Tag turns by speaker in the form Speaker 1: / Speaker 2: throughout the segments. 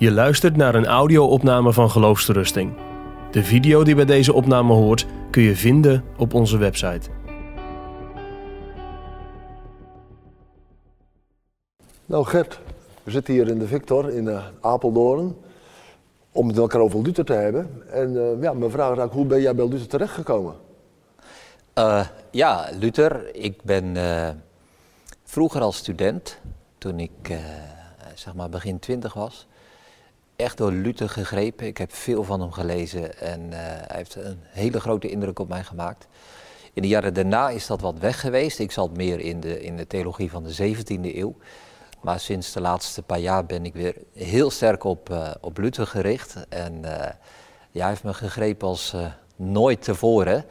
Speaker 1: Je luistert naar een audio-opname van Geloofsterusting. De video die bij deze opname hoort kun je vinden op onze website.
Speaker 2: Nou Gert, we zitten hier in de Victor in uh, Apeldoorn om het met elkaar over Luther te hebben. En uh, ja, mijn vraag is eigenlijk, hoe ben jij bij Luther terechtgekomen?
Speaker 3: Uh, ja, Luther, ik ben vroeger als student, toen ik zeg maar begin twintig was, echt door Luther gegrepen. Ik heb veel van hem gelezen en uh, hij heeft een hele grote indruk op mij gemaakt. In de jaren daarna is dat wat weg geweest. Ik zat meer in de, in de theologie van de 17e eeuw. Maar sinds de laatste paar jaar ben ik weer heel sterk op, uh, op Luther gericht. En uh, ja, hij heeft me gegrepen als nooit tevoren.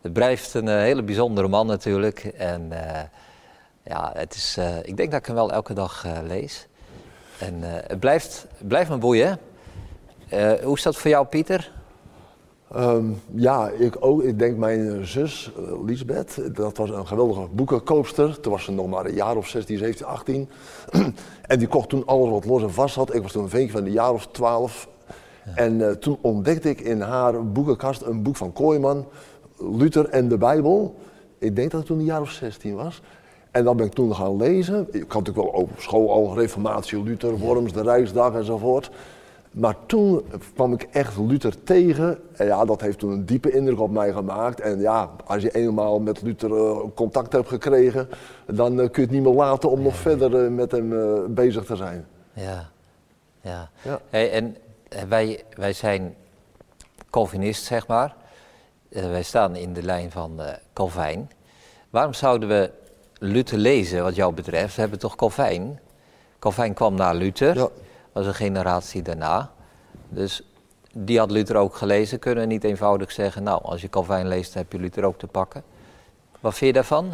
Speaker 3: Het blijft een hele bijzondere man natuurlijk. En ja, het is, ik denk dat ik hem wel elke dag lees. En uh, het blijft, blijft me boeien. Uh, hoe is dat voor jou, Pieter?
Speaker 2: Um, ja, ik ook. Ik denk mijn zus, uh, Lisbeth, dat was een geweldige boekenkoopster. Toen was ze nog maar een jaar of 16, 17, 18. en die kocht toen alles wat los en vast had. Ik was toen een ventje van een jaar of 12. Ja. En toen ontdekte ik in haar boekenkast een boek van Kooijman, Luther en de Bijbel. Ik denk dat het toen een jaar of 16 was. En dan ben ik toen gaan lezen. Ik had natuurlijk wel op school al Reformatie, Luther, Worms, de Rijksdag enzovoort. Maar toen kwam ik echt Luther tegen. En ja, dat heeft toen een diepe indruk op mij gemaakt. En ja, als je eenmaal met Luther uh, contact hebt gekregen, dan uh, kun je het niet meer laten om nog verder uh, met hem bezig te zijn.
Speaker 3: Ja, ja. ja. Hey, en wij, wij zijn Calvinist, zeg maar. wij staan in de lijn van Calvijn. Waarom zouden we Luther lezen, wat jou betreft, we hebben toch Calvijn. Calvijn kwam na Luther, ja. was een generatie daarna. Dus die had Luther ook gelezen. Kunnen we niet eenvoudig zeggen, nou, als je Calvijn leest, heb je Luther ook te pakken. Wat vind je daarvan?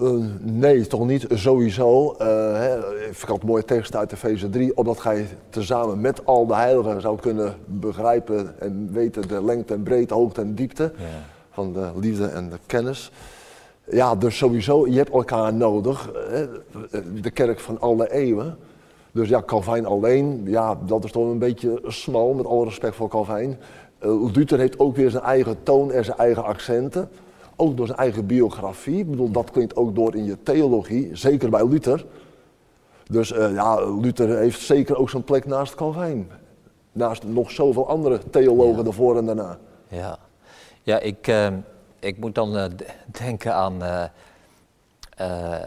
Speaker 2: Uh, nee, toch niet sowieso. Uh, hè, ik had een mooie tekst uit Efeze 3, opdat gij tezamen met al de heiligen zou kunnen begrijpen en weten de lengte en breedte, hoogte en diepte ja. van de liefde en de kennis. Ja, dus sowieso, je hebt elkaar nodig. Hè? De kerk van alle eeuwen. Dus ja, Calvijn alleen, ja, dat is toch een beetje smal, met alle respect voor Calvijn. Uh, Luther heeft ook weer zijn eigen toon en zijn eigen accenten. Ook door zijn eigen biografie. Ik bedoel, dat klinkt ook door in je theologie, zeker bij Luther. Dus uh, ja, Luther heeft zeker ook zijn plek naast Calvijn. Naast nog zoveel andere theologen ja. ervoor en daarna.
Speaker 3: Ja, ja ik... Uh ik moet dan uh, denken aan uh, uh,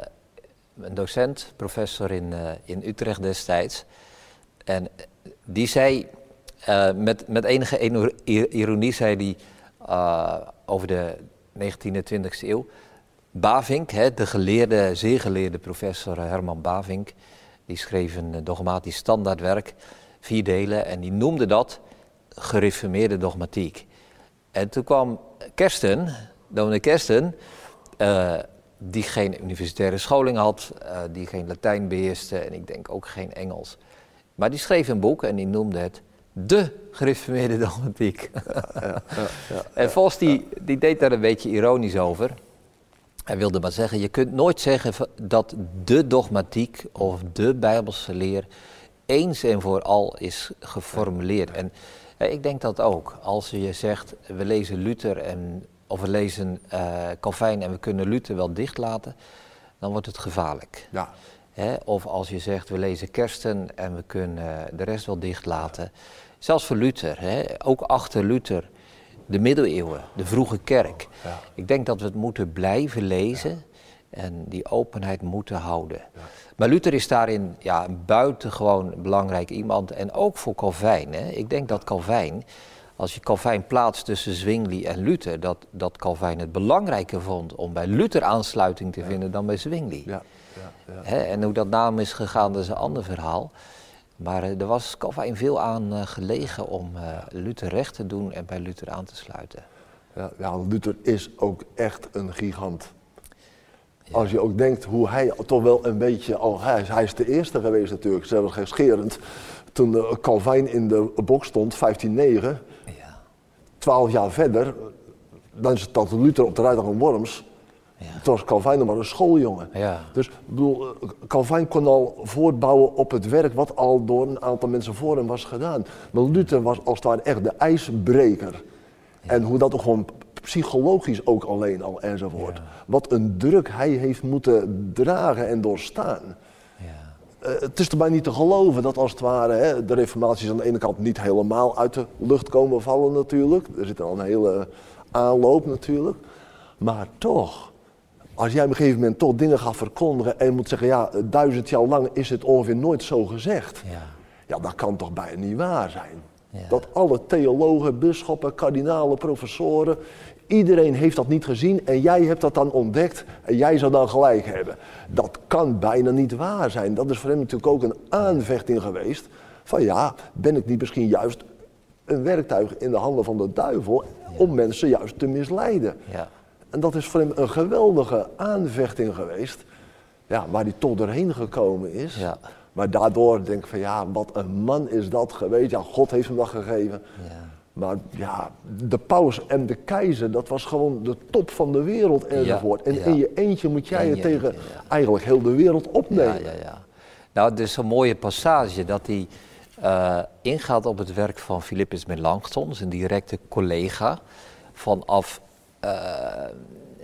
Speaker 3: een docent, professor in, in Utrecht destijds. En die zei, met, met enige ironie zei die over de 19e, 20e eeuw. Bavink, hè, de geleerde, zeer geleerde professor Herman Bavink, die schreef een dogmatisch standaardwerk, vier delen, en die noemde dat gereformeerde dogmatiek. En toen kwam Kersten, dominee Kersten, uh, die geen universitaire scholing had, uh, die geen Latijn beheerste en ik denk ook geen Engels. Maar die schreef een boek en die noemde het De gereformeerde dogmatiek. Ja, ja, ja, en Vos die, die deed daar een beetje ironisch over. Hij wilde maar zeggen, je kunt nooit zeggen dat de dogmatiek of de Bijbelse leer eens en voor al is geformuleerd. En ik denk dat ook. Als je zegt, we lezen Luther en, of we lezen uh, Calvijn en we kunnen Luther wel dichtlaten, dan wordt het gevaarlijk. Ja. Hè? Of als je zegt, we lezen Kersten en we kunnen de rest wel dichtlaten. Zelfs voor Luther, hè? ook achter Luther, de middeleeuwen, de vroege kerk. Ja. Ik denk dat we het moeten blijven lezen en die openheid moeten houden. Maar Luther is daarin ja, een buitengewoon belangrijk iemand. En ook voor Calvijn. Hè. Ik denk dat Calvijn, als je Calvijn plaatst tussen Zwingli en Luther, dat, dat Calvijn het belangrijker vond om bij Luther aansluiting te ja. vinden dan bij Zwingli. Ja. Ja, Hè, en hoe dat naam is gegaan, dat is een ander verhaal. Maar uh, er was Calvijn veel aan uh, gelegen om uh, Luther recht te doen en bij Luther aan te sluiten.
Speaker 2: Ja, ja, Luther is ook echt een gigant. Als je ook denkt hoe hij toch wel een beetje al, hij, hij is de eerste geweest natuurlijk, zelfs gescherend. Toen de Calvijn in de box stond, 15-9, ja. 12 jaar verder, dan is het dat Luther op de rijdag van Worms. Het was Calvijn nog maar een schooljongen.
Speaker 3: Ja.
Speaker 2: Dus ik bedoel, eh, Calvijn kon al voortbouwen op het werk wat al door een aantal mensen voor hem was gedaan. Maar Luther was als het ware echt de ijsbreker. En hoe dat ook gewoon psychologisch ook alleen al enzovoort. Wat een druk hij heeft moeten dragen en doorstaan.
Speaker 3: Ja.
Speaker 2: Eh, het is erbij niet te geloven dat als het ware hè, de reformaties aan de ene kant niet helemaal uit de lucht komen vallen natuurlijk. Er zit al een hele aanloop natuurlijk. Maar toch, als jij op een gegeven moment toch dingen gaat verkondigen en moet zeggen, ja, duizend jaar lang is het ongeveer nooit zo gezegd.
Speaker 3: Ja.
Speaker 2: Ja, dat kan toch bijna niet waar zijn.
Speaker 3: Ja.
Speaker 2: Dat alle theologen, bisschoppen, kardinalen, professoren, iedereen heeft dat niet gezien en jij hebt dat dan ontdekt en jij zou dan gelijk hebben. Dat kan bijna niet waar zijn. Dat is voor hem natuurlijk ook een aanvechting geweest van ja, ben ik niet misschien juist een werktuig in de handen van de duivel om mensen juist te misleiden.
Speaker 3: Ja.
Speaker 2: En dat is voor hem een geweldige aanvechting geweest, ja, waar hij toch doorheen gekomen is.
Speaker 3: Ja.
Speaker 2: Maar daardoor denk ik van ja, wat een man is dat geweest. Ja, God heeft hem dat gegeven.
Speaker 3: Ja.
Speaker 2: Maar ja, de paus en de keizer, dat was gewoon de top van de wereld enzovoort. en
Speaker 3: ja.
Speaker 2: in je eentje moet jij
Speaker 3: je
Speaker 2: tegen
Speaker 3: eentje, ja.
Speaker 2: eigenlijk heel de wereld opnemen.
Speaker 3: Ja, ja, ja. Nou, het is een mooie passage dat hij eh, ingaat op het werk van Philippus Melanchthon, zijn directe collega. Vanaf eh,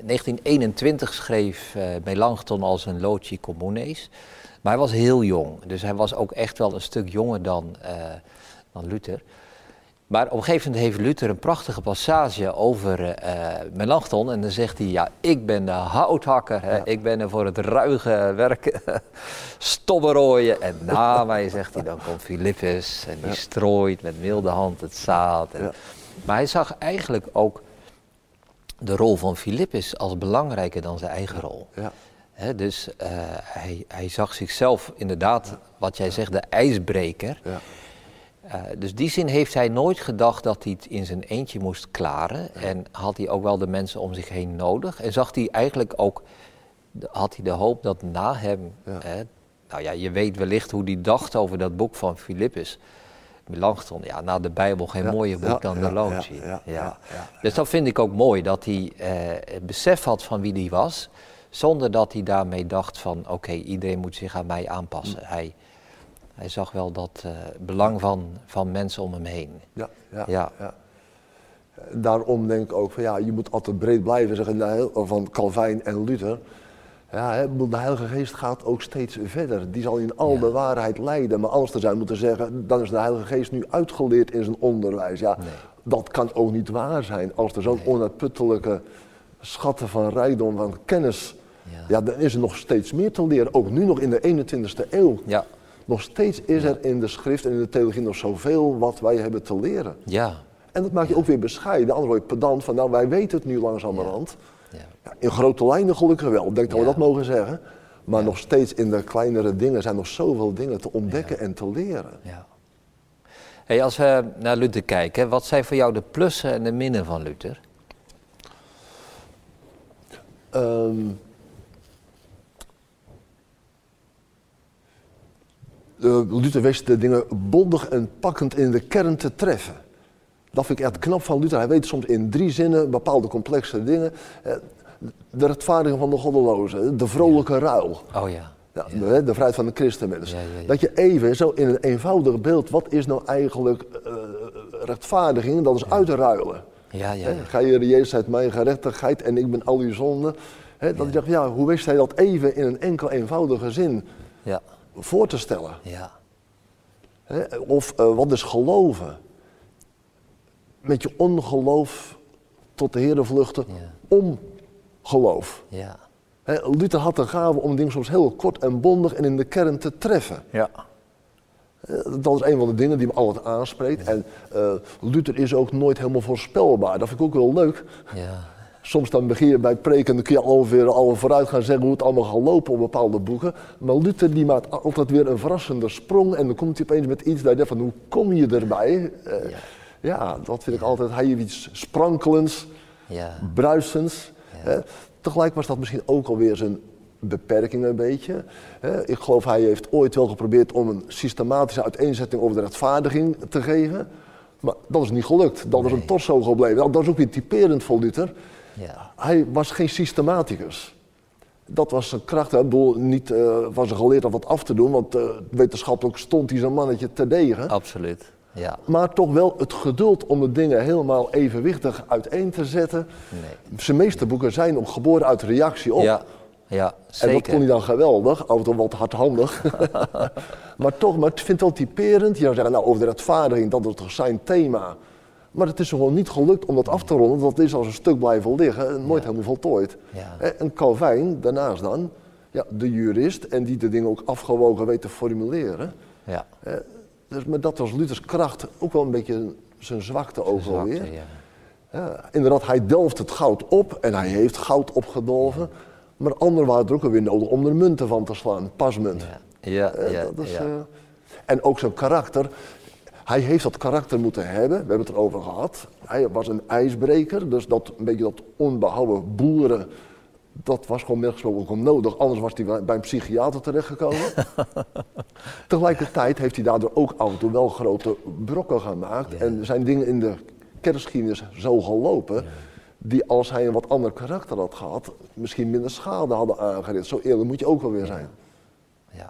Speaker 3: 1921 schreef eh, Melanchthon al zijn Loci Communes. Maar hij was heel jong, dus hij was ook echt wel een stuk jonger dan, eh, dan Luther. Maar op een gegeven moment heeft Luther een prachtige passage over eh, Melanchthon. En dan zegt hij, ja, ik ben de houthakker. Hè. Ik ben er voor het ruige werk, stobberooien. En na mij, zegt hij, dan komt Philippus. En die strooit met milde hand het zaad. En-
Speaker 2: Ja.
Speaker 3: Maar hij zag eigenlijk ook de rol van Philippus als belangrijker dan zijn eigen rol. Dus eh, hij, hij zag zichzelf inderdaad, wat jij zegt, de ijsbreker. Eh, dus die zin heeft hij nooit gedacht dat hij het in zijn eentje moest klaren. En had hij ook wel de mensen om zich heen nodig. En zag hij eigenlijk ook, had hij de hoop dat na hem,
Speaker 2: Ja.
Speaker 3: hè, nou ja, je weet wellicht hoe hij dacht over dat boek van Philippus. Melanchthon, ja, na de Bijbel geen
Speaker 2: Ja,
Speaker 3: mooier boek dan de Loci.
Speaker 2: ja.
Speaker 3: Dus dat vind ik ook mooi, dat hij eh, het besef had van wie hij was, zonder dat hij daarmee dacht van, oké, iedereen moet zich aan mij aanpassen. Hij, hij zag wel dat eh, belang van, van mensen om hem heen.
Speaker 2: Ja, ja,
Speaker 3: Ja.
Speaker 2: ja. Daarom denk ik ook van ja, je moet altijd breed blijven zeggen nou, van Calvijn en Luther. Ja, de Heilige Geest gaat ook steeds verder. Die zal in al
Speaker 3: Ja.
Speaker 2: de waarheid leiden. Maar anders te zijn moeten zeggen, dan is de Heilige Geest nu uitgeleerd in zijn onderwijs. Ja,
Speaker 3: Nee.
Speaker 2: dat kan ook niet waar zijn. Als er zo'n onuitputtelijke schatten van rijkdom, van kennis,
Speaker 3: Ja.
Speaker 2: ja. dan is er nog steeds meer te leren. Ook nu nog in de 21ste eeuw.
Speaker 3: Ja,
Speaker 2: Nog steeds is er in de schrift en in de theologie nog zoveel wat wij hebben te leren.
Speaker 3: ja,
Speaker 2: En dat maakt je ook weer bescheiden. Anders word je pedant van, nou wij weten het nu langzamerhand.
Speaker 3: ja.
Speaker 2: Ja, in grote lijnen gelukkig wel, ik denk dat we dat mogen zeggen. Maar nog steeds in de kleinere dingen zijn nog zoveel dingen te ontdekken en te leren.
Speaker 3: ja. Hey, als we naar Luther kijken, wat zijn voor jou de plussen en de minnen van Luther?
Speaker 2: Ehm, Luther wist de dingen bondig en pakkend in de kern te treffen. Dat vind ik echt knap van Luther. Hij weet soms in drie zinnen bepaalde complexe dingen. Eh, De rechtvaardiging van de goddelozen, de vrolijke ruil.
Speaker 3: Oh ja,
Speaker 2: Ja, de- De vrijheid van de christenmens. Dat je even zo in een eenvoudig beeld, wat is nou eigenlijk eh, rechtvaardiging? Dat is uitruilen.
Speaker 3: ja, ja.
Speaker 2: Ga je, Jezus uit mijn gerechtigheid en ik ben al uw zonde. Dat je zegt, ja, hoe wist hij dat even in een enkel eenvoudige zin
Speaker 3: ja.
Speaker 2: Voor te stellen?
Speaker 3: ja.
Speaker 2: Hè? Of eh, wat is geloven? Met je ongeloof tot de Heer vluchten
Speaker 3: Ja.
Speaker 2: om geloof.
Speaker 3: ja.
Speaker 2: Hè, Luther had de gave om dingen soms heel kort en bondig en in de kern te treffen.
Speaker 3: Ja.
Speaker 2: Dat is een van de dingen die me altijd aanspreekt. En eh, Luther is ook nooit helemaal voorspelbaar. Dat vind ik ook wel leuk.
Speaker 3: Ja.
Speaker 2: Soms dan begin je bij preken en dan kun je ongeveer al vooruit gaan zeggen hoe het allemaal gaat lopen op bepaalde boeken. Maar Luther die maakt altijd weer een verrassende sprong en dan komt hij opeens met iets dat je denkt van hoe kom je erbij? Eh,
Speaker 3: Ja.
Speaker 2: ja. dat vind ik altijd, hij heeft iets sprankelends,
Speaker 3: Ja.
Speaker 2: bruisends.
Speaker 3: Ja.
Speaker 2: hè. Tegelijk was dat misschien ook alweer zijn beperking een beetje. hè. Ik geloof hij heeft ooit wel geprobeerd om een systematische uiteenzetting over de rechtvaardiging te geven. Maar dat is niet gelukt. Dat is een torso gebleven. Dat is ook weer typerend voor Luther.
Speaker 3: Ja.
Speaker 2: Hij was geen systematicus. Dat was zijn kracht. Ik bedoel, niet uh, was er geleerd om wat af te doen, want uh, wetenschappelijk stond hij zijn mannetje te degen.
Speaker 3: Absoluut. Ja.
Speaker 2: Maar toch wel het geduld om de dingen helemaal evenwichtig uiteen te zetten.
Speaker 3: Nee.
Speaker 2: Zijn meeste boeken zijn op geboren uit reactie op.
Speaker 3: Ja, ja zeker.
Speaker 2: En dat kon hij dan geweldig, af en toe wat hardhandig. maar toch, maar ik vind het wel typerend. Je zou zeggen, nou over de rechtvaardiging, dat is toch zijn thema. Maar het is gewoon niet gelukt om dat af te ronden. Dat is als een stuk blijven liggen en nooit helemaal voltooid.
Speaker 3: Ja.
Speaker 2: En Calvijn, daarnaast dan, ja, de jurist en die de dingen ook afgewogen weet te formuleren.
Speaker 3: Ja.
Speaker 2: Dus, maar dat was Luthers kracht ook wel een beetje zijn zwakte ook
Speaker 3: Zwakte,
Speaker 2: alweer.
Speaker 3: ja.
Speaker 2: Ja, inderdaad, hij delft het goud op en hij heeft goud opgedolven. Maar anderen waren er ook alweer nodig om er munten van te slaan, pasmunt.
Speaker 3: Ja, ja, ja,
Speaker 2: dat is,
Speaker 3: ja.
Speaker 2: eh, en ook zijn karakter. Hij heeft dat karakter moeten hebben, we hebben het erover gehad. Hij was een ijsbreker, dus dat, een beetje dat onbehouden boeren, dat was gewoon nergens ook nodig. Anders was hij bij- bij een psychiater terechtgekomen. Tegelijkertijd heeft hij daardoor ook af en toe wel grote brokken gemaakt. En zijn dingen in de kerkgeschiedenis zo gelopen, die als hij een wat ander karakter had gehad, misschien minder schade hadden aangericht. Zo eerlijk moet je ook wel weer zijn.
Speaker 3: Ja,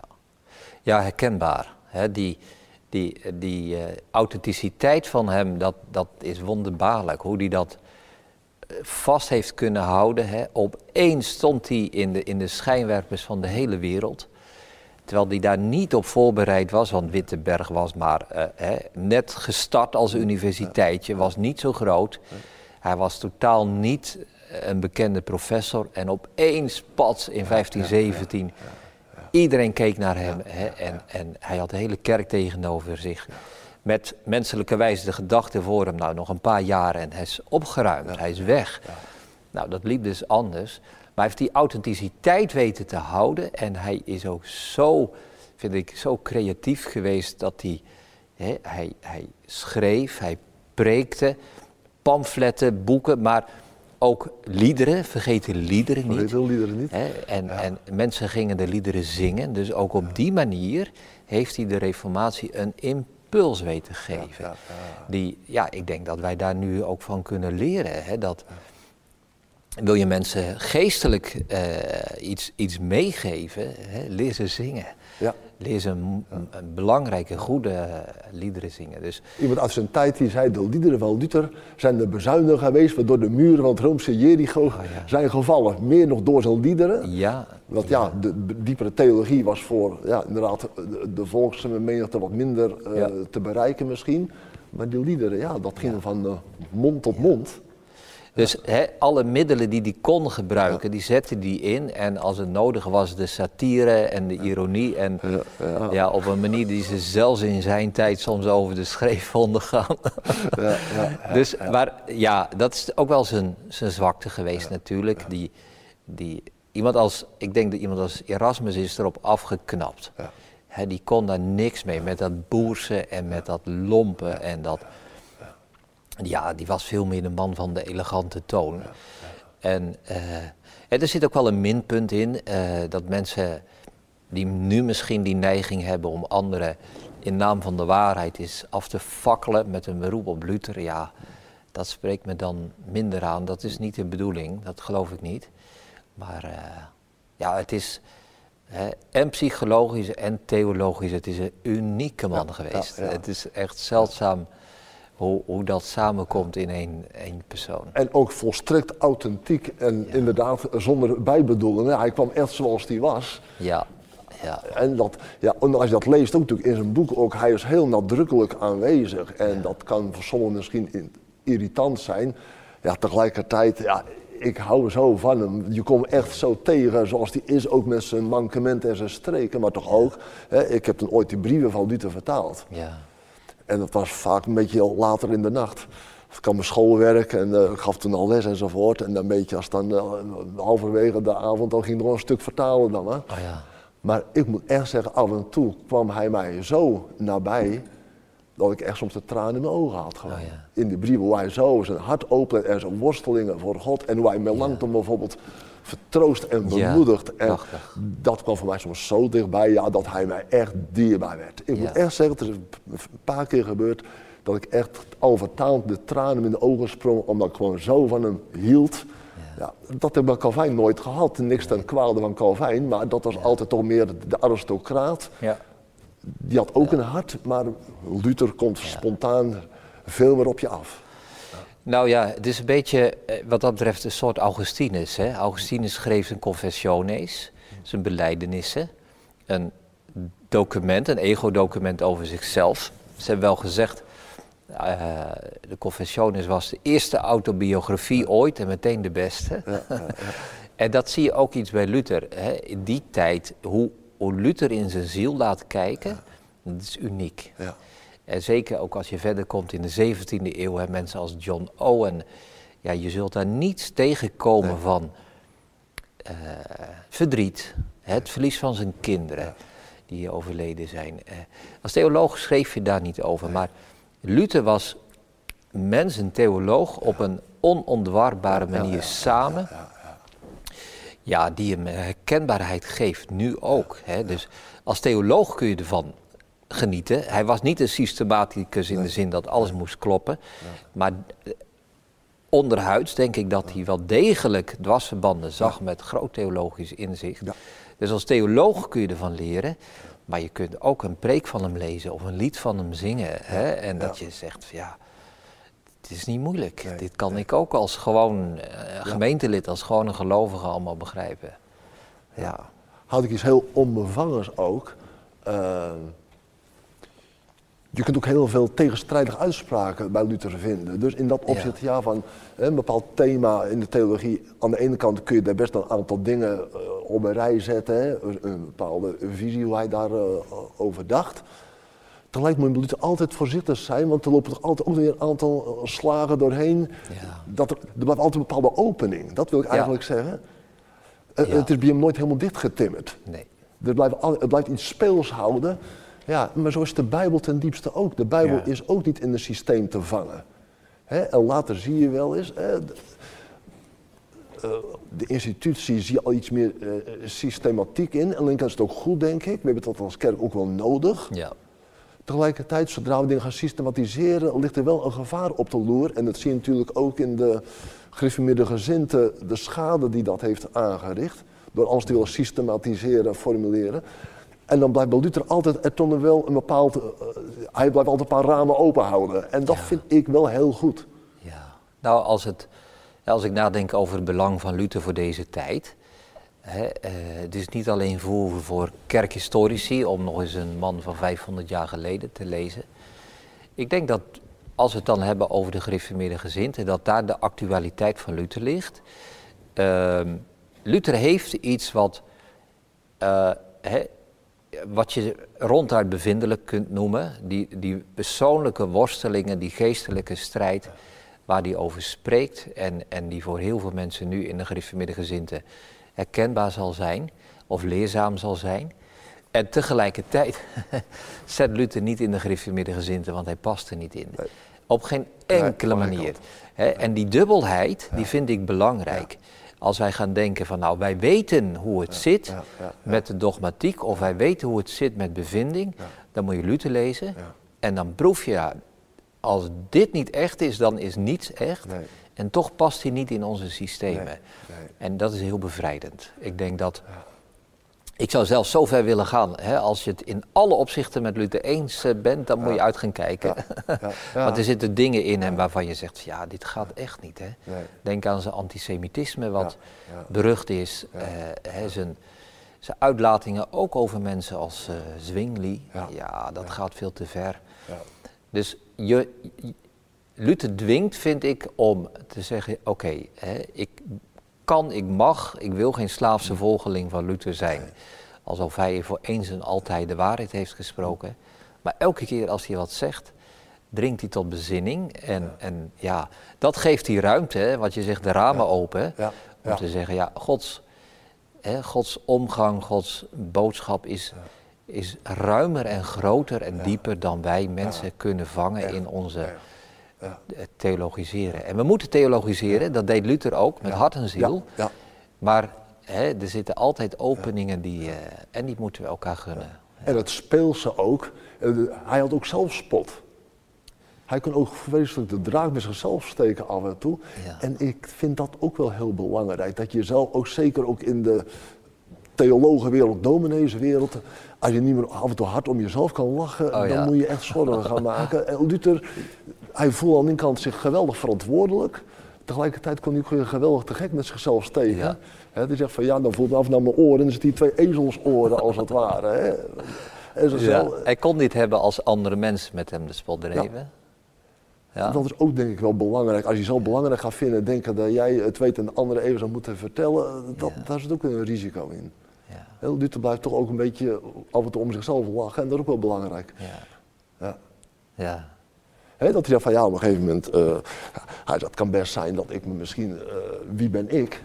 Speaker 3: ja herkenbaar. Hè? Die, die, die eh, authenticiteit van hem, dat, dat is wonderbaarlijk. Hoe hij dat eh, vast heeft kunnen houden. Hè? Opeens stond hij in de, in de schijnwerpers van de hele wereld. Terwijl hij daar niet op voorbereid was, want Wittenberg was maar eh, hè, net gestart als universiteitje, was niet zo groot. Hij was totaal niet een bekende professor en opeens, pats, in 1517, iedereen keek naar hem hè, en, en hij had de hele kerk tegenover zich. Met menselijke wijze de gedachte voor hem, nou nog een paar jaren en hij is opgeruimd, hij is weg. Nou, dat liep dus anders. Maar hij heeft die authenticiteit weten te houden. En hij is ook zo, vind ik, zo creatief geweest dat hij, hè, hij, hij schreef, hij preekte, pamfletten, boeken, maar ook liederen, vergeet de liederen niet.
Speaker 2: liederen niet.
Speaker 3: Hè, en, en mensen gingen de liederen zingen. Dus ook op die manier heeft hij de reformatie een impuls weten geven.
Speaker 2: ja,
Speaker 3: Die, ja, ik denk dat wij daar nu ook van kunnen leren. Hè, dat, wil je mensen geestelijk eh, iets, iets meegeven, hè, leer ze zingen.
Speaker 2: Ja.
Speaker 3: Leer ze een, een belangrijke, goede eh, liederen zingen. Dus
Speaker 2: Iemand uit zijn tijd die zei, de liederen van Luther zijn de bezuinigen geweest waardoor de muren van het Roomse Jericho
Speaker 3: Oh, ja.
Speaker 2: zijn gevallen. Meer nog door zijn liederen.
Speaker 3: ja,
Speaker 2: Want ja, de de diepere theologie was voor ja, inderdaad de, de volksmenigte wat minder eh, te bereiken misschien. Maar die liederen, ja, dat ging van eh, mond tot mond.
Speaker 3: Dus alle middelen die hij kon gebruiken, die zette hij in. En als het nodig was, de satire en de ironie. En
Speaker 2: Ja,
Speaker 3: op een manier die ze zelfs in zijn tijd soms over de schreef vonden gaan. Dus, Maar ja, dat is ook wel zijn, zijn zwakte geweest natuurlijk. Die, die, iemand als, ik denk dat iemand als Erasmus is erop afgeknapt.
Speaker 2: Ja.
Speaker 3: Hè, die kon daar niks mee, met dat boerse en met dat lompen en dat... Ja, die was veel meer de man van de elegante toon. En, eh, en er zit ook wel een minpunt in, eh, dat mensen die nu misschien die neiging hebben om anderen in naam van de waarheid is af te fakkelen met een beroep op Luther, ja, dat spreekt me dan minder aan. Dat is niet de bedoeling, dat geloof ik niet. Maar eh, ja, het is hè, en psychologisch en theologisch, het is een unieke man
Speaker 2: Ja,
Speaker 3: geweest.
Speaker 2: ja, ja.
Speaker 3: Het is echt zeldzaam hoe, hoe dat samenkomt in één, één persoon.
Speaker 2: En ook volstrekt authentiek en inderdaad zonder bijbedoelingen. Hij kwam echt zoals hij was.
Speaker 3: Ja, ja,
Speaker 2: En dat, ja, en als je dat leest, ook natuurlijk in zijn boek, ook, hij is heel nadrukkelijk aanwezig. En dat kan voor sommigen misschien irritant zijn. Ja, tegelijkertijd, ja, ik hou zo van hem. Je komt echt zo tegen zoals hij is, ook met zijn mankementen en zijn streken. Maar toch ook, hè, ik heb toen ooit die brieven van Luther vertaald.
Speaker 3: ja.
Speaker 2: En dat was vaak een beetje later in de nacht. Ik had mijn schoolwerk en ik gaf toen al les enzovoort. En dan een beetje als dan eh, halverwege de avond, dan ging ik nog een stuk vertalen dan. Hè.
Speaker 3: Oh ja.
Speaker 2: Maar ik moet echt zeggen, af en toe kwam hij mij zo nabij dat ik echt soms de tranen in mijn ogen had gewoon.
Speaker 3: Oh ja.
Speaker 2: In die brieven hoe hij zo zijn hart opent en zijn worstelingen voor God. En hoe hij me langzaam bijvoorbeeld vertroost en
Speaker 3: Ja,
Speaker 2: bemoedigt. en dat kwam voor mij soms zo dichtbij, ja, dat hij mij echt dierbaar werd. Ik
Speaker 3: Ja.
Speaker 2: moet echt zeggen, het is een paar keer gebeurd dat ik echt al vertaald de tranen in de ogen sprong, omdat ik gewoon zo van hem hield. Ja, dat hebben Calvijn nooit gehad. Niks ten kwade van Calvijn, maar dat was altijd toch meer de aristocraat.
Speaker 3: Ja.
Speaker 2: Die had ook een hart, maar Luther komt spontaan veel meer op je af.
Speaker 3: Nou ja, het is een beetje eh, wat dat betreft een soort Augustinus. Hè? Augustinus schreef zijn confessiones, zijn belijdenissen. Een document, een ego-document over zichzelf. Ze hebben wel gezegd, uh, de Confessiones was de eerste autobiografie ooit en meteen de beste. Ja, ja, en dat zie je ook iets bij Luther. Hè? In die tijd, hoe, hoe Luther in zijn ziel laat kijken, dat is uniek. En zeker ook als je verder komt in de 17e eeuw, hè, mensen als John Owen. Ja, je zult daar niets tegenkomen nee. van uh, verdriet, het verlies van zijn kinderen die overleden zijn. Uh, als theoloog schreef je daar niet over, maar Luther was mens, een theoloog, op een onontwarbare manier samen. Ja, die hem herkenbaarheid geeft, nu ook. Hè. Dus als theoloog kun je ervan genieten. Hij was niet een systematicus in de zin dat alles moest kloppen. Maar eh, onderhuids denk ik dat hij wel degelijk dwarsverbanden zag met groot theologisch inzicht. Dus als theoloog kun je ervan leren. Maar je kunt ook een preek van hem lezen of een lied van hem zingen. Hè? En dat je zegt, ja, het is niet moeilijk. Dit kan ik ook als gewoon uh, gemeentelid, als gewoon een gelovige allemaal begrijpen. Ja.
Speaker 2: Had ik iets heel onbevangers ook. Uh, je kunt ook heel veel tegenstrijdige uitspraken bij Luther vinden. Dus in dat opzicht, ja, van een bepaald thema in de theologie. Aan de ene kant kun je daar best een aantal dingen uh, op een rij zetten. Hè? Een bepaalde visie hoe hij daarover uh, dacht. Tegelijk moet Luther altijd voorzichtig zijn, want er lopen er altijd ook weer een aantal slagen doorheen. Ja. Dat er, er blijft altijd een bepaalde opening. Dat wil ik eigenlijk zeggen. Uh, het is bij hem nooit helemaal dichtgetimmerd.
Speaker 3: Nee.
Speaker 2: Er blijft, het blijft iets speels houden. Ja, maar zo is de Bijbel ten diepste ook. De Bijbel ja. is ook niet in een systeem te vangen. Hè? En later zie je wel eens, hè, de, uh, de, institutie zie je al iets meer uh, systematiek in. En dan is het ook goed, denk ik. We hebben dat als kerk ook wel nodig.
Speaker 3: Ja.
Speaker 2: Tegelijkertijd, zodra we dingen gaan systematiseren, ligt er wel een gevaar op de loer. En dat zie je natuurlijk ook in de gereformeerde gezinten, de schade die dat heeft aangericht. Door alles te willen systematiseren en formuleren. En dan blijft Luther altijd toch wel een bepaald. Uh, hij blijft altijd een paar ramen open houden. En dat ja. vind ik wel heel goed.
Speaker 3: Ja, nou als, het, als ik nadenk over het belang van Luther voor deze tijd. Hè, uh, het is niet alleen voor, voor kerkhistorici om nog eens een man van 500 jaar geleden te lezen. Ik denk dat als we het dan hebben over de gereformeerde gezinten, dat daar de actualiteit van Luther ligt. Uh, Luther heeft iets wat. Hè, wat je ronduit bevindelijk kunt noemen, die, die persoonlijke worstelingen, die geestelijke strijd waar die over spreekt en, en die voor heel veel mensen nu in de gereformeerde gezinten herkenbaar zal zijn of leerzaam zal zijn. En tegelijkertijd zet Luther niet in de gereformeerde gezinten, want hij past er niet in. Op geen enkele manier. en die dubbelheid, die vind ik belangrijk. Als wij gaan denken van nou, wij weten hoe het zit ja, ja, met de dogmatiek of wij weten hoe het zit met bevinding, dan moet je Luther lezen en dan proef je, ja, als dit niet echt is, dan is niets echt. Nee. En toch past hij niet in onze systemen. Nee, nee. En dat is heel bevrijdend. Ik denk dat ik zou zelfs zo ver willen gaan. Hè, als je het in alle opzichten met Luther eens uh, bent, dan ja. moet je uit gaan kijken. Ja. Ja. Want er zitten dingen in hem waarvan je zegt, ja, dit gaat echt niet. Hè. Nee. Denk aan zijn antisemitisme, wat berucht is. Uh, hè, zijn, zijn uitlatingen ook over mensen als uh, Zwingli. Ja, dat gaat veel te ver. Dus je, Luther dwingt, vind ik, om te zeggen, oké, ik kan, ik mag, ik wil geen slaafse volgeling van Luther zijn. Alsof hij voor eens en altijd de waarheid heeft gesproken. Maar elke keer als hij wat zegt, dringt hij tot bezinning. En ja, en ja dat geeft die ruimte, hè, wat je zegt, de ramen ja. open. Ja. Om te zeggen, ja, Gods, hè, Gods omgang, Gods boodschap is, is ruimer en groter en dieper dan wij mensen kunnen vangen in onze ja. theologiseren. En we moeten theologiseren, dat deed Luther ook, met hart en ziel. Ja. Maar hè, er zitten altijd openingen die, uh, en die moeten we elkaar gunnen.
Speaker 2: En dat speelse ook, hij had ook zelfspot. hij kon ook vreselijk de draak met zichzelf steken af en toe.
Speaker 3: Ja.
Speaker 2: En ik vind dat ook wel heel belangrijk. Dat je zelf ook zeker ook in de theologenwereld, domineeswereld, als je niet meer af en toe hard om jezelf kan lachen,
Speaker 3: Oh,
Speaker 2: dan
Speaker 3: ja.
Speaker 2: moet je echt zorgen gaan maken. En Luther, hij voelde aan de kant zich geweldig verantwoordelijk. Tegelijkertijd kon hij ook geweldig te gek met zichzelf steken.
Speaker 3: Ja.
Speaker 2: Die zegt van ja, dan voelt me af naar mijn oren. En dan zitten die twee ezelsoren als het ware. Hè. En zo
Speaker 3: Ja,
Speaker 2: zelf-
Speaker 3: Hij kon dit hebben als andere mensen met hem de spot dreven. Ja.
Speaker 2: Dat is ook denk ik wel belangrijk. Als je zo belangrijk gaat vinden, denken dat jij het weet en de andere even zou moeten vertellen, dat,
Speaker 3: Ja.
Speaker 2: daar zit ook een risico in.
Speaker 3: Ja.
Speaker 2: Heel Luther blijft toch ook een beetje af en toe om zichzelf lachen en dat is ook wel belangrijk.
Speaker 3: Ja.
Speaker 2: Ja. Dat hij zegt van ja, op een gegeven moment, eh, hij het kan best zijn dat ik me misschien, eh, wie ben ik?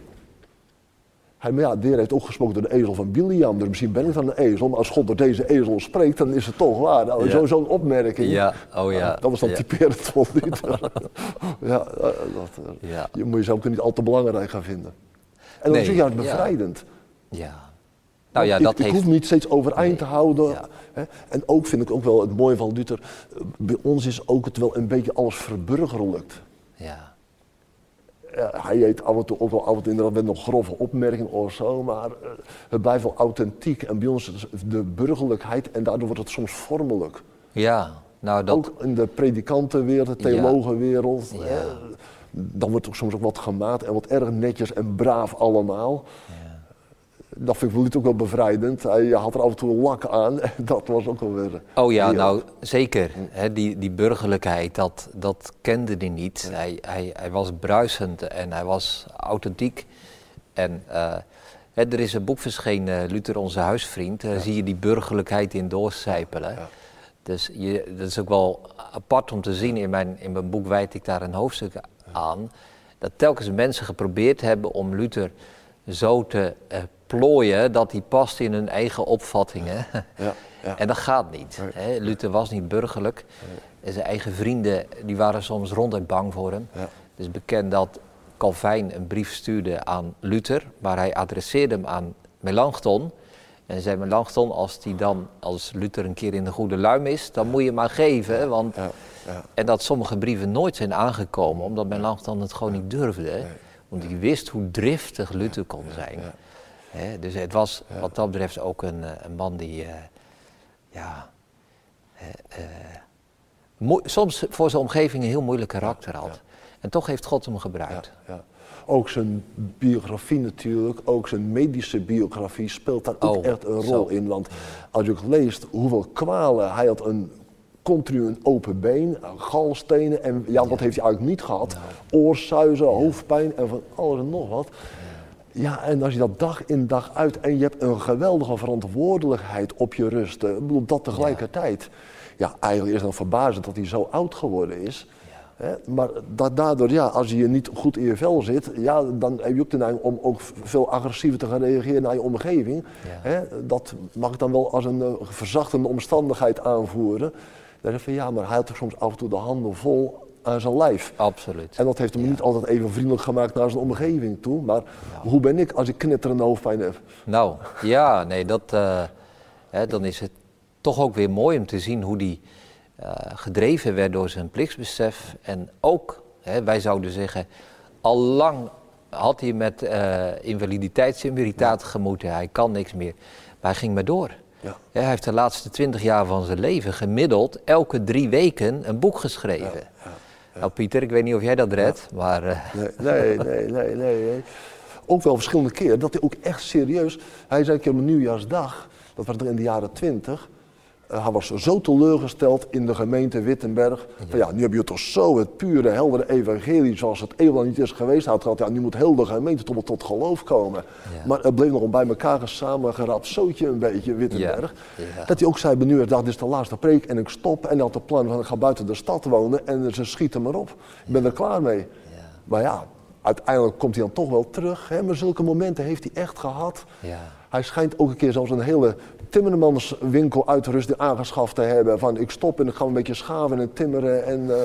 Speaker 2: Hij, maar ja, de Heer heeft ook gesproken door de ezel van Biliam, dus misschien ben ik dan een ezel, maar als God door deze ezel spreekt, dan is het toch waar. Nou,
Speaker 3: Ja.
Speaker 2: zo- Zo'n opmerking.
Speaker 3: Ja, oh ja.
Speaker 2: Dat was dan
Speaker 3: ja.
Speaker 2: typerend ja, eh, dat,
Speaker 3: Ja.
Speaker 2: je moet jezelf ook niet al te belangrijk gaan vinden. En dat
Speaker 3: Nee,
Speaker 2: is ook juist bevrijdend.
Speaker 3: Ja. Nou ja,
Speaker 2: ik,
Speaker 3: dat
Speaker 2: ik
Speaker 3: heeft...
Speaker 2: hoef niet steeds overeind
Speaker 3: Nee,
Speaker 2: te houden.
Speaker 3: ja.
Speaker 2: En ook vind ik ook wel het mooie van Luther. eh, Bij ons is ook het wel een beetje alles verburgerlijkt.
Speaker 3: Ja.
Speaker 2: Hij heet af en toe ook wel af en toe inderdaad met nog grove opmerkingen of zo, maar eh, het blijft wel authentiek. En bij ons is de burgerlijkheid en daardoor wordt het soms vormelijk.
Speaker 3: Ja, nou dat...
Speaker 2: Ook in de predikantenwereld, de theologenwereld.
Speaker 3: Ja.
Speaker 2: hè, dan wordt het soms ook wat gemaakt en wat erg netjes en braaf allemaal. Dat vind ik wel ook wel bevrijdend. Hij had er af en toe een lak aan en dat was ook wel weer...
Speaker 3: Oh ja,
Speaker 2: heel-
Speaker 3: nou zeker. Die, die burgerlijkheid, dat, dat kende hij niet. Hij, hij, hij was bruisend en hij was authentiek. En eh, er is een boek verschenen, Luther onze huisvriend. Daar zie je die burgerlijkheid in doorcijpelen.
Speaker 2: Ja.
Speaker 3: Dus je, dat is ook wel apart om te zien. In mijn, in mijn boek wijd ik daar een hoofdstuk aan. Dat telkens mensen geprobeerd hebben om Luther zo te eh, plooien dat hij past in hun eigen opvattingen.
Speaker 2: Ja, ja.
Speaker 3: En dat gaat niet.
Speaker 2: Nee.
Speaker 3: Hè? Luther was niet burgerlijk. En zijn eigen vrienden die waren soms ronduit bang voor hem.
Speaker 2: Ja.
Speaker 3: Het is bekend dat Calvijn een brief stuurde aan Luther, maar hij adresseerde hem aan Melanchthon. En zei Melanchthon, als, die dan, als Luther een keer in de goede luim is, dan moet je maar geven. Want...
Speaker 2: Ja, ja.
Speaker 3: En dat sommige brieven nooit zijn aangekomen, omdat Melanchthon het gewoon niet durfde. Want hij wist hoe driftig Luther kon zijn. Dus het was wat dat betreft ook een, eh, een man die, eh, ja, eh, soms voor zijn omgeving een heel moeilijk karakter had. En toch heeft God hem gebruikt.
Speaker 2: Ja, ja. Ook zijn biografie natuurlijk, ook zijn medische biografie speelt daar ook
Speaker 3: Oh,
Speaker 2: echt een rol
Speaker 3: zo.
Speaker 2: in. Want als je ook leest hoeveel kwalen, hij had een continu een open been, galstenen en ja, wat heeft hij eigenlijk niet gehad? Oorsuizen, hoofdpijn en van alles en nog wat. Ja, en als je dat dag in dag uit en je hebt een geweldige verantwoordelijkheid op je rust, eh, ik bedoel dat tegelijkertijd. Ja, eigenlijk is het dan verbazend dat hij zo oud geworden is. Hè, maar da- daardoor, ja, als je niet goed in je vel zit, ja, dan heb je ook de neiging om ook veel agressiever te gaan reageren naar je omgeving.
Speaker 3: Ja.
Speaker 2: Dat mag ik dan wel als een eh, verzachtende omstandigheid aanvoeren. Dan zeg je van ja, maar hij had toch soms af en toe de handen vol aan zijn lijf.
Speaker 3: Absoluut.
Speaker 2: En dat heeft hem niet altijd even vriendelijk gemaakt naar zijn omgeving toe. Maar hoe ben ik als ik knetterende hoofdpijn heb?
Speaker 3: Nou, ja, nee, dat, eh, hè, dan is het toch ook weer mooi om te zien hoe die eh, gedreven werd door zijn plichtsbesef. En ook, hè, wij zouden zeggen, al lang had hij met eh invaliditeitsimmuniteit gemoeten. Hij kan niks meer. Maar hij ging maar door.
Speaker 2: Ja.
Speaker 3: Hij heeft de laatste twintig jaar van zijn leven gemiddeld elke drie weken een boek geschreven. Nou Pieter, ik weet niet of jij dat redt, maar... eh,
Speaker 2: Nee, nee, nee, nee, nee, nee. Ook wel verschillende keren dat hij ook echt serieus. Hij zei een keer op een nieuwjaarsdag, dat was er in de jaren twintig. Eh, hij was zo teleurgesteld in de gemeente Wittenberg. Van ja, nu heb je toch zo het pure, heldere evangelie zoals het eeuwenlang niet is geweest. Hij had gehad, ja, nu moet heel de gemeente wel tot geloof komen.
Speaker 3: Ja.
Speaker 2: Maar het bleef nog een bij elkaar samengeraapt zootje een beetje, Wittenberg.
Speaker 3: Ja.
Speaker 2: Dat hij ook zei, bij nieuwjaarsdag, dit is de laatste preek en ik stop. En hij had de plan van, ik ga buiten de stad wonen en ze schieten maar op. Ik ben er klaar mee. Maar ja, uiteindelijk komt hij dan toch wel terug. Hè? Maar zulke momenten heeft hij echt gehad.
Speaker 3: Ja.
Speaker 2: Hij schijnt ook een keer zelfs een hele timmermanswinkel uitrusting aangeschaft te hebben. Van ik stop en ik ga een beetje schaven en timmeren. En, eh,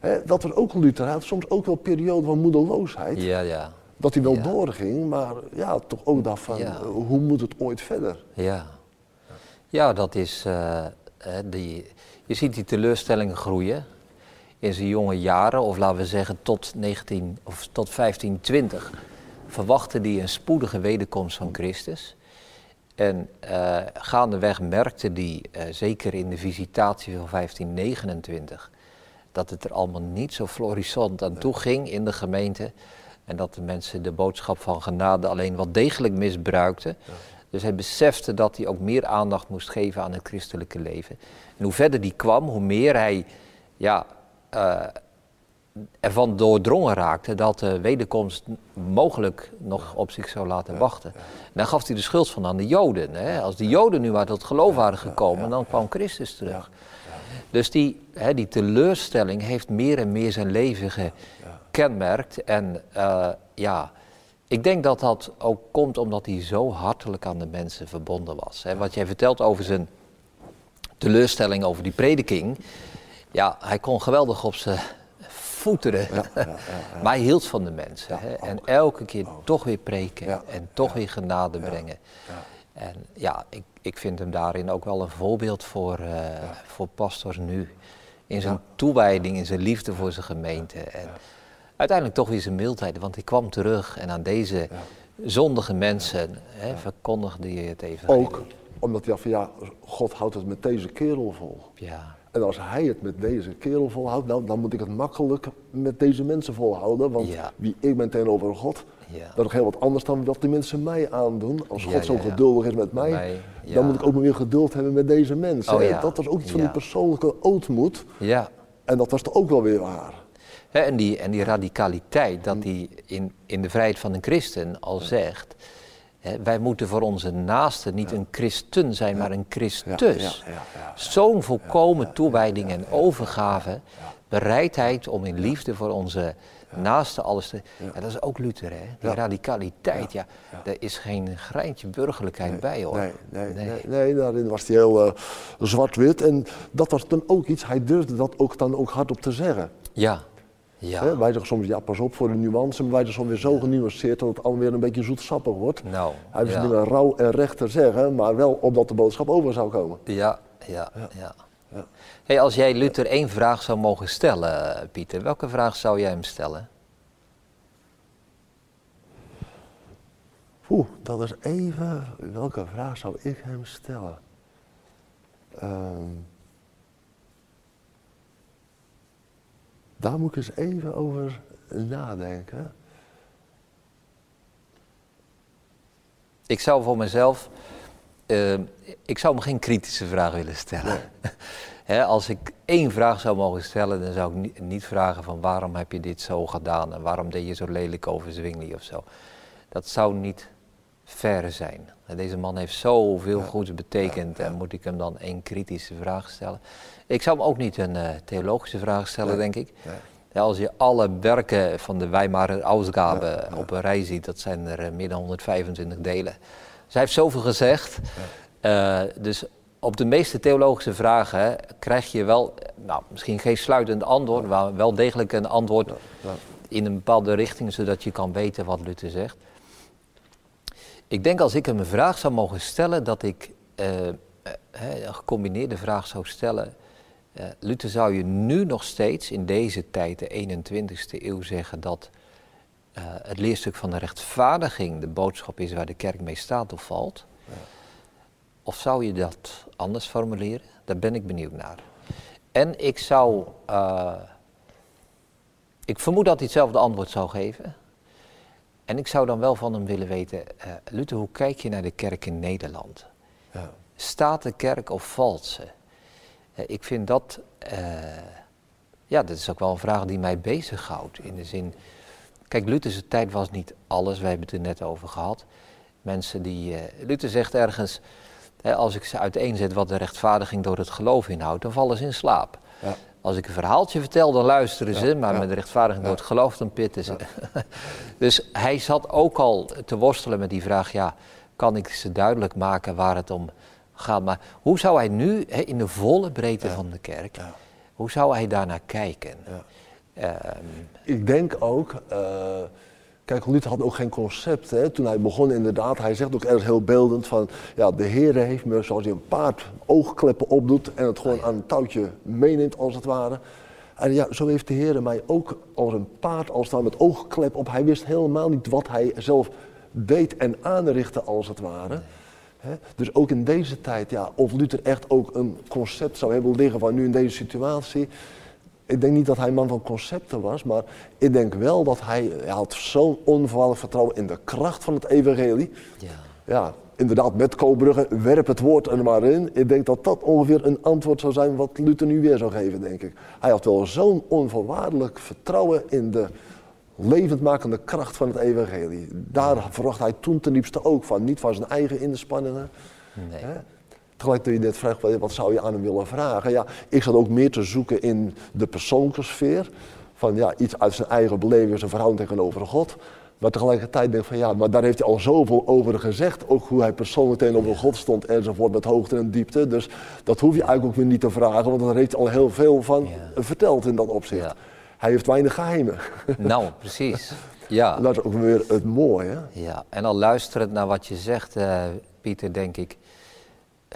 Speaker 2: hè, dat was ook Luther. Hij had soms ook wel een periode van moedeloosheid.
Speaker 3: ja, ja.
Speaker 2: Dat hij wel
Speaker 3: Ja.
Speaker 2: doorging, maar ja, toch ook dacht van
Speaker 3: Ja.
Speaker 2: eh, hoe moet het ooit verder?
Speaker 3: Ja, ja dat is. eh, die, je ziet die teleurstellingen groeien. in zijn jonge jaren, of laten we zeggen tot, 19, of tot 1520, verwachtte hij een spoedige wederkomst van Christus. En uh, gaandeweg merkte hij, uh, zeker in de visitatie van 1529, dat het er allemaal niet zo florissant aan toe ging in de gemeente. En dat de mensen de boodschap van genade alleen wel degelijk misbruikten. Dus hij besefte dat hij ook meer aandacht moest geven aan het christelijke leven. En hoe verder die kwam, hoe meer hij ja, uh, ervan doordrongen raakte dat de wederkomst mogelijk nog op zich zou laten wachten. En dan gaf hij de schuld van aan de Joden. Hè? Als de Joden nu maar tot geloof waren gekomen, dan kwam Christus terug. Dus die, hè, die teleurstelling heeft meer en meer zijn leven gekenmerkt. En uh, ja, ik denk dat dat ook komt omdat hij zo hartelijk aan de mensen verbonden was. Hè? Wat jij vertelt over zijn teleurstelling over die prediking. Ja, hij kon geweldig op zijn voeteren. Ja, ja, maar hij hield van de mensen. Hè? En elke keer toch weer preken en toch weer genade brengen. En ja, ik, ik vind hem daarin ook wel een voorbeeld voor, uh, voor pastors nu. In zijn toewijding, in zijn liefde voor zijn gemeente. En uiteindelijk toch weer zijn mildheid. Want hij kwam terug en aan deze zondige mensen hè, verkondigde je het even.
Speaker 2: Ook omdat hij dacht van ja, God houdt het met deze kerel vol.
Speaker 3: Ja.
Speaker 2: En als hij het met deze kerel volhoudt, nou, dan moet ik het makkelijk met deze mensen volhouden. Want wie ik ben tegenover God, dat is heel wat anders dan wat de mensen mij aandoen. Als God zo geduldig is met mij, dan moet ik ook maar weer geduld hebben met deze mensen.
Speaker 3: Oh,
Speaker 2: dat was ook iets van die persoonlijke ootmoed.
Speaker 3: Ja.
Speaker 2: En dat was toch ook wel weer waar.
Speaker 3: en, die, en die radicaliteit, dat hij in, in de vrijheid van een christen al zegt wij moeten voor onze naasten niet een christen zijn, maar een Christus. Zo'n volkomen toewijding en overgave, bereidheid om in liefde voor onze naasten alles te... Ja, dat is ook Luther, hè? Die radicaliteit, ja. Er is geen greintje burgerlijkheid bij, hoor.
Speaker 2: Nee, nee, nee. nee, daarin was hij heel uh, zwart-wit. En dat was dan ook iets, hij durfde dat ook dan ook hardop te zeggen.
Speaker 3: Ja. Ja.
Speaker 2: Wij zeggen soms, ja pas op voor de nuance, maar wij zijn soms weer zo genuanceerd dat het allemaal weer een beetje zoetsappig wordt.
Speaker 3: Nou,
Speaker 2: Hij heeft ja. dingen rauw en recht te zeggen, maar wel opdat de boodschap over zou komen.
Speaker 3: Ja, ja, ja. ja. Hey, als jij Luther één vraag zou mogen stellen, Pieter, welke vraag zou jij hem stellen?
Speaker 2: Oeh, dat is even, welke vraag zou ik hem stellen? Um, Daar moet ik eens even over nadenken.
Speaker 3: Ik zou voor mezelf, uh, ik zou me geen kritische vraag willen stellen. als ik één vraag zou mogen stellen, dan zou ik niet, vragen van waarom heb je dit zo gedaan en waarom deed je zo lelijk over Zwingli of zo. Dat zou niet ver zijn. Deze man heeft zoveel ja. goeds betekend en moet ik hem dan één kritische vraag stellen. Ik zou hem ook niet een uh, theologische vraag stellen, denk ik. Ja, als je alle werken van de Weimarer Ausgabe op een rij ziet, dat zijn er uh, meer dan 125 delen. Dus hij heeft zoveel gezegd. Uh, dus op de meeste theologische vragen krijg je wel, nou, misschien geen sluitend antwoord, maar wel degelijk een antwoord in een bepaalde richting, zodat je kan weten wat Luther zegt. Ik denk als ik hem een vraag zou mogen stellen, dat ik een gecombineerde vraag zou stellen. Uh, Luther zou je nu nog steeds in deze tijd, de 21ste eeuw, zeggen dat het leerstuk van de rechtvaardiging de boodschap is waar de kerk mee staat of valt? Ja. Of zou je dat anders formuleren? Daar ben ik benieuwd naar. En ik zou, ik vermoed dat hij hetzelfde antwoord zou geven. En ik zou dan wel van hem willen weten, Luther, hoe kijk je naar de kerk in Nederland? Ja. Staat de kerk of valt ze? ik vind dat, uh, ja, dat is ook wel een vraag die mij bezighoudt. In de zin, kijk, Lutherse tijd was niet alles, wij hebben het er net over gehad. Mensen die, Luther zegt ergens, als ik ze uiteenzet wat de rechtvaardiging door het geloof inhoudt, dan vallen ze in slaap. Ja. Als ik een verhaaltje vertel, dan luisteren ze, maar met rechtvaardiging door het geloof, dan pitten ze. dus hij zat ook al te worstelen met die vraag, ja, kan ik ze duidelijk maken waar het om gaat. Maar hoe zou hij nu, in de volle breedte van de kerk, hoe zou hij daarnaar kijken?
Speaker 2: Um, ik denk ook, uh, kijk, Luther had ook geen concept. Hè. Toen hij begon inderdaad, hij zegt ook ergens heel beeldend van, ja, de Heer heeft me zoals hij een paard oogkleppen opdoet en het gewoon aan een touwtje meeneemt als het ware. En ja, zo heeft de Heer mij ook als een paard als dan met oogklep op. Hij wist helemaal niet wat hij zelf deed en aanrichtte als het ware. Dus ook in deze tijd, ja, of Luther echt ook een concept zou hebben liggen van nu in deze situatie. Ik denk niet dat hij een man van concepten was, maar ik denk wel dat hij, hij had zo'n onvoorwaardelijk vertrouwen in de kracht van het evangelie. Ja. ja, inderdaad, met Koolbrugge, werp het woord er maar in. Ik denk dat dat ongeveer een antwoord zou zijn wat Luther nu weer zou geven, denk ik. Hij had wel zo'n onvoorwaardelijk vertrouwen in de levendmakende kracht van het evangelie. Daar verwacht hij toen ten diepste ook van, niet van zijn eigen inspanningen. Nee. Hè? Tegelijk dat je net vraagt, wat zou je aan hem willen vragen? Ja, ik zat ook meer te zoeken in de persoonlijke sfeer. Van ja, iets uit zijn eigen beleving, zijn verhouding tegenover God. Maar tegelijkertijd denk ik van ja, maar daar heeft hij al zoveel over gezegd. Ook hoe hij persoonlijk tegenover God stond enzovoort met hoogte en diepte. Dus dat hoef je eigenlijk ook weer niet te vragen, want daar heeft hij al heel veel van verteld in dat opzicht. Hij heeft weinig geheimen.
Speaker 3: Nou, precies. Ja.
Speaker 2: Dat is ook weer het mooie.
Speaker 3: Ja, en al luisterend naar wat je zegt, uh, Pieter, denk ik.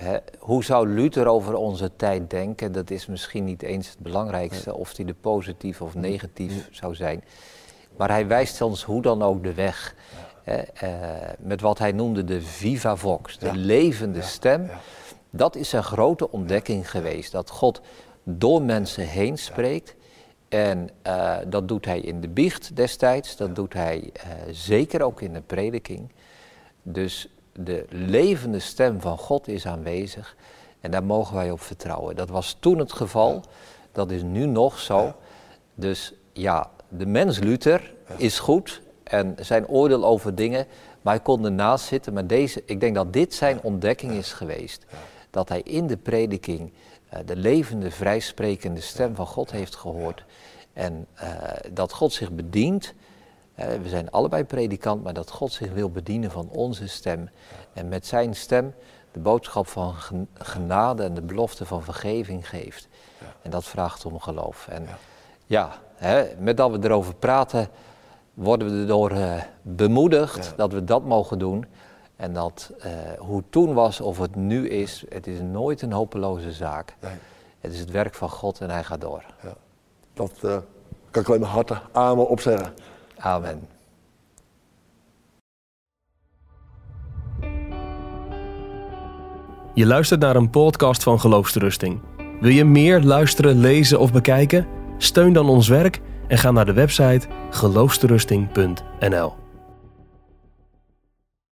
Speaker 3: Hè, hoe zou Luther over onze tijd denken? Dat is misschien niet eens het belangrijkste, of hij de positief of negatief zou zijn. Maar hij wijst ons hoe dan ook de weg. Hè, uh, met wat hij noemde de viva vox, de levende stem. Dat is een grote ontdekking geweest. Dat God door mensen heen spreekt. En uh, dat doet hij in de biecht destijds, dat doet hij uh, zeker ook in de prediking. Dus de levende stem van God is aanwezig en daar mogen wij op vertrouwen. Dat was toen het geval, dat is nu nog zo. Dus ja, de mens Luther is goed en zijn oordeel over dingen, maar hij kon ernaast zitten. Maar deze, ik denk dat dit zijn ontdekking is geweest. Dat hij in de prediking uh, de levende, vrijsprekende stem van God heeft gehoord. En uh, dat God zich bedient, we zijn allebei predikant, maar dat God zich wil bedienen van onze stem. En met zijn stem de boodschap van genade en de belofte van vergeving geeft. Ja. En dat vraagt om geloof. En ja, ja hè, met dat we erover praten, worden we erdoor uh, bemoedigd dat we dat mogen doen. En dat hoe het toen was of het nu is, het is nooit een hopeloze zaak. Nee. Het is het werk van God en hij gaat door.
Speaker 2: Ja. Dat uh, kan ik alleen maar harte amen op zeggen.
Speaker 3: Amen.
Speaker 1: Je luistert naar een podcast van Geloofsterusting. Wil je meer luisteren, lezen of bekijken? Steun dan ons werk en ga naar de website geloofsterusting.nl.